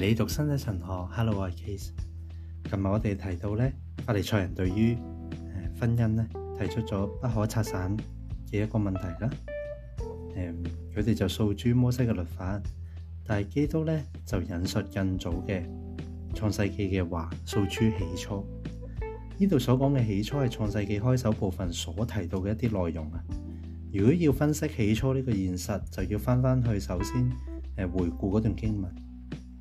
你读《新约神学 h e l l o 我 m Case。今日我哋提到咧，法利赛人对于诶婚姻咧提出咗不可拆散嘅一个问题啦。诶，佢哋就诉诸摩西嘅律法，但系基督咧就引述更早嘅创世纪嘅话，诉诸起初呢度所讲嘅起初系创世纪开首部分所提到嘅一啲内容啊。如果要分析起初呢个现实，就要翻翻去首先诶回顾嗰段经文。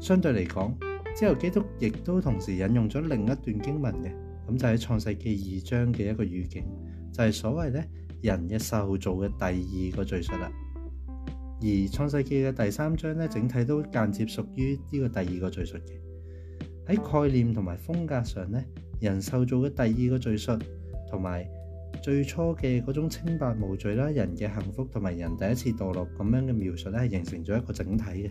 相對嚟講，之後基督亦都同時引用咗另一段經文嘅，咁就喺創世記二章嘅一個語境，就係所謂咧人嘅受造嘅第二個叙述啦。而創世記嘅第三章咧，整體都間接屬於呢個第二個叙述嘅。喺概念同埋風格上咧，人受造嘅第二個叙述同埋最初嘅嗰種清白無罪啦，人嘅幸福同埋人第一次墮落咁樣嘅描述咧，係形成咗一個整體嘅。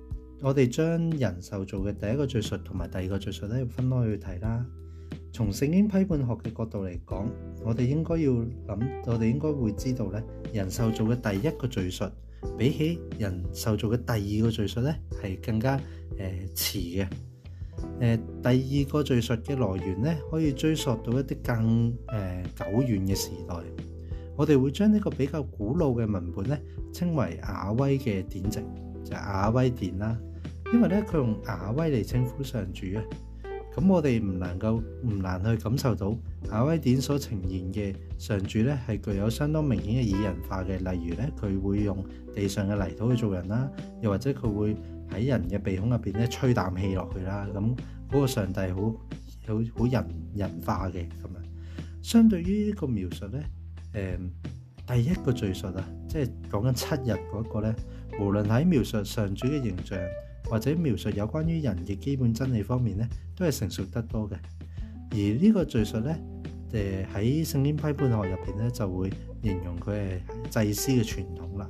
我哋將人受造嘅第一個敘述同埋第二個敘述咧，要分開去睇啦。從聖經批判學嘅角度嚟講，我哋應該要諗，我哋應該會知道咧，人受造嘅第一個敘述比起人受造嘅第二個敘述咧，係更加誒遲嘅。誒第二個敘述嘅來源咧，可以追溯到一啲更誒久遠嘅時代。我哋會將呢個比較古老嘅文本咧，稱為亞威嘅典籍，就係亞威典啦。因為咧，佢用亞威嚟稱呼上主啊，咁我哋唔能够唔難去感受到亞威典所呈現嘅上主咧，係具有相當明顯嘅擬人化嘅。例如咧，佢會用地上嘅泥土去做人啦，又或者佢會喺人嘅鼻孔入边咧吹啖氣落去啦。咁嗰個上帝好好好人人化嘅咁样。相對於呢個描述咧，誒。第一個敘述啊，即係講緊七日嗰個咧，無論喺描述上主嘅形象或者描述有關於人嘅基本真理方面咧，都係成熟得多嘅。而呢個敘述咧，誒喺聖經批判學入邊咧就會形容佢係祭司嘅傳統啦。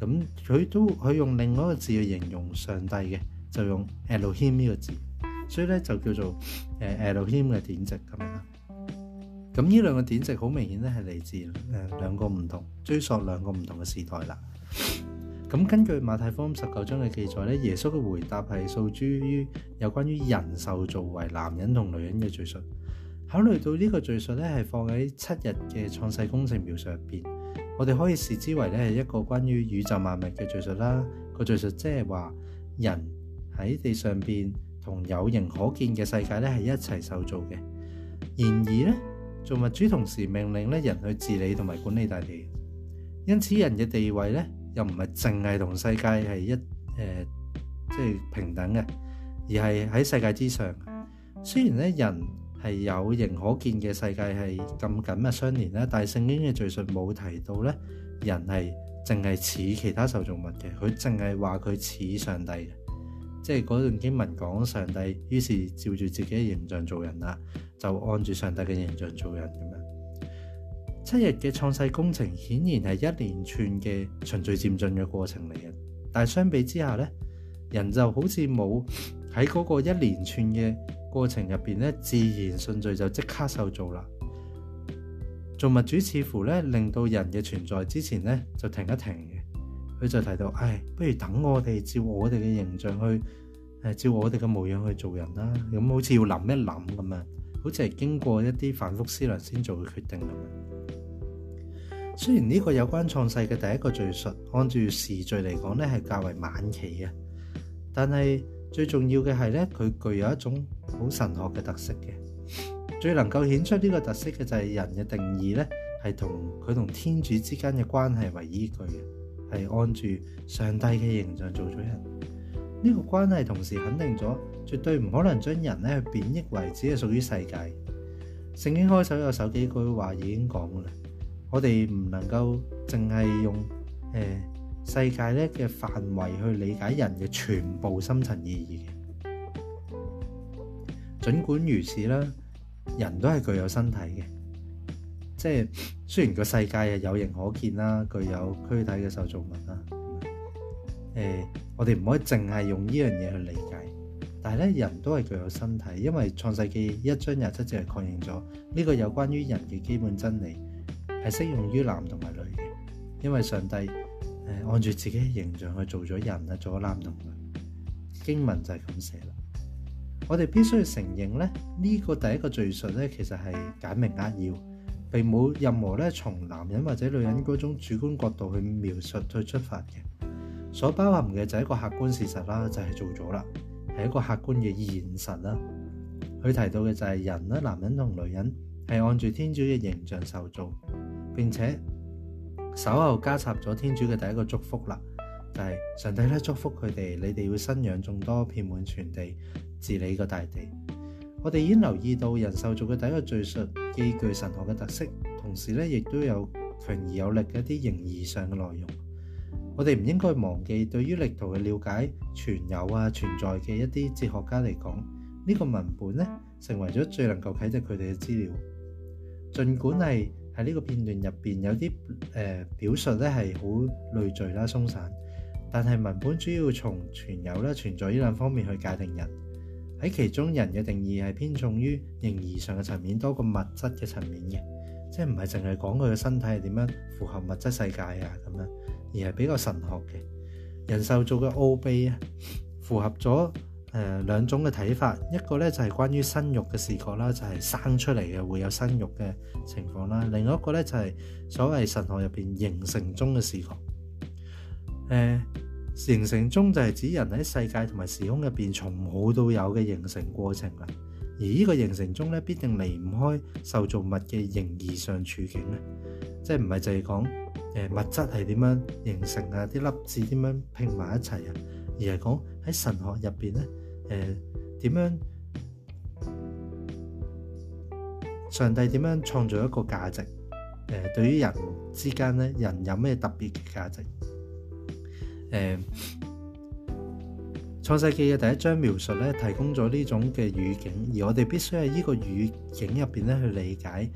咁佢都佢用另外一個字去形容上帝嘅，就用 Elohim 呢個字，所以咧就叫做誒 Elohim 嘅典籍咁樣。咁呢兩個典籍好明顯咧，係嚟自誒兩個唔同追溯兩個唔同嘅時代啦。咁根據馬太福音十九章嘅記載咧，耶穌嘅回答係訴諸於有關於人受造為男人同女人嘅罪述。考慮到呢個罪述咧，係放喺七日嘅創世工程描述入邊，我哋可以視之為咧係一個關於宇宙萬物嘅罪述啦。個罪述即係話人喺地上邊同有形可見嘅世界咧係一齊受造嘅。然而咧，做物主同时命令咧人去治理同埋管理大地，因此人嘅地位咧又唔系净系同世界系一诶，即系平等嘅，而系喺世界之上。虽然咧人系有形可见嘅世界系咁紧密相连啦，但系圣经嘅叙述冇提到咧人系净系似其他受众物嘅，佢净系话佢似上帝。即係嗰段經文講上帝，於是照住自己嘅形象做人啦，就按住上帝嘅形象做人咁樣。七日嘅創世工程顯然係一連串嘅循序漸進嘅過程嚟嘅，但係相比之下呢人就好似冇喺嗰個一連串嘅過程入邊呢自然順序就即刻受造啦。做物主似乎呢令到人嘅存在之前呢就停一停。佢就提到：，唉，不如等我哋照我哋嘅形象去，诶，照我哋嘅模样去做人啦。咁好似要谂一谂咁样，好似系经过一啲反复思量先做嘅决定咁。样。虽然呢个有关创世嘅第一个叙述，按住时序嚟讲咧系较为晚期嘅，但系最重要嘅系咧，佢具有一种好神学嘅特色嘅。最能够显出呢个特色嘅就系人嘅定义咧，系同佢同天主之间嘅关系为依据嘅。系按住上帝嘅形象做咗人，呢个关系同时肯定咗，绝对唔可能将人咧贬抑为只系属于世界。圣经开首有首几句话已经讲啦，我哋唔能够净系用诶世界咧嘅范围去理解人嘅全部深层意义。尽管如此啦，人都系具有身体嘅。即係雖然個世界係有形可見啦，具有軀體嘅受造物啦。誒，我哋唔可以淨係用呢樣嘢去理解，但係咧人都係具有身體，因為創世記一章廿七節係確認咗呢個有關於人嘅基本真理係適用於男同埋女嘅，因為上帝誒按住自己嘅形象去做咗人啦，做咗男同女。經文就係咁寫啦。我哋必須要承認咧，呢個第一個敘述咧其實係簡明扼要。並冇任何咧，從男人或者女人嗰種主觀角度去描述去出發嘅，所包含嘅就係一個客觀事實啦，就係做咗啦，係一個客觀嘅現實啦。佢提到嘅就係人啦，男人同女人係按住天主嘅形象受造，並且稍後加插咗天主嘅第一個祝福啦，就係上帝咧祝福佢哋，你哋要生養眾多，遍滿全地，治理個大地。我哋已留意到，人壽做嘅第一個敘述既具神學嘅特色，同時咧亦都有強而有力嘅一啲形義上嘅內容。我哋唔應該忘記，對於力圖嘅了解存有啊存在嘅一啲哲學家嚟講，呢個文本咧成為咗最能夠啟迪佢哋嘅資料。儘管係喺呢個片段入邊有啲誒表述咧係好累贅啦鬆散，但係文本主要從存有啦存在呢兩方面去界定人。喺其中，人嘅定義係偏重於形而上嘅層面多過物質嘅層面嘅，即係唔係淨係講佢嘅身體係點樣符合物質世界啊咁樣，而係比較神學嘅。人壽做嘅奧秘啊，符合咗誒兩種嘅睇法，一個咧就係關於生肉嘅視覺啦，就係生出嚟嘅會有生肉嘅情況啦，另外一個咧就係所謂神學入邊形成中嘅視覺，誒。形成中就係指人喺世界同埋時空入邊從冇到有嘅形成過程啦。而呢個形成中咧，必定離唔開受造物嘅形而上處境咧，即系唔係就係講誒物質係點樣形成啊？啲粒子點樣拼埋一齊啊？而係講喺神學入邊咧，誒點樣上帝點樣創造一個價值？誒對於人之間咧，人有咩特別嘅價值？誒創世記嘅第一章描述咧，提供咗呢種嘅語境，而我哋必須喺呢個語境入邊咧去理解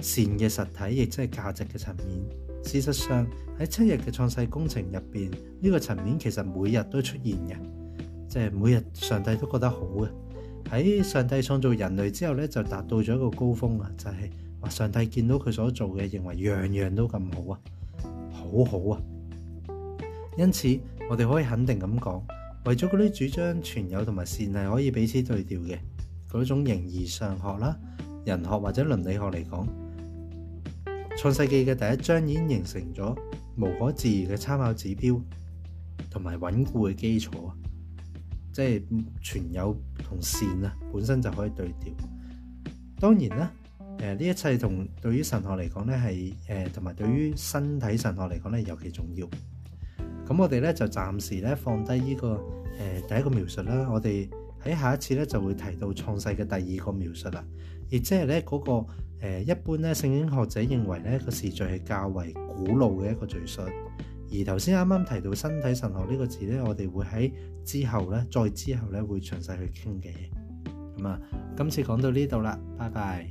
誒善嘅實體，亦即係價值嘅層面。事實上喺七日嘅創世工程入邊，呢個層面其實每日都出現嘅，即係每日上帝都覺得好嘅。喺上帝創造人類之後咧，就達到咗一個高峰啊，就係話上帝見到佢所做嘅，認為樣樣都咁好啊，好好啊！因此，我哋可以肯定咁讲，为咗嗰啲主张存有同埋善系可以彼此对调嘅嗰种形而上学啦、人学或者伦理学嚟讲，创世纪嘅第一章已经形成咗无可置疑嘅参考指标同埋稳固嘅基础啊。即系存有同善啊，本身就可以对调。当然啦，诶呢一切同对于神学嚟讲咧系诶，同埋对于身体神学嚟讲咧尤其重要。咁我哋咧就暫時咧放低呢個誒第一個描述啦。我哋喺下一次咧就會提到創世嘅第二個描述啦。亦即係咧嗰個一般咧聖經學者認為咧個時序係較為古老嘅一個敘述。而頭先啱啱提到身體神學呢個字咧，我哋會喺之後咧再之後咧會詳細去傾嘅。咁啊，今次講到呢度啦，拜拜。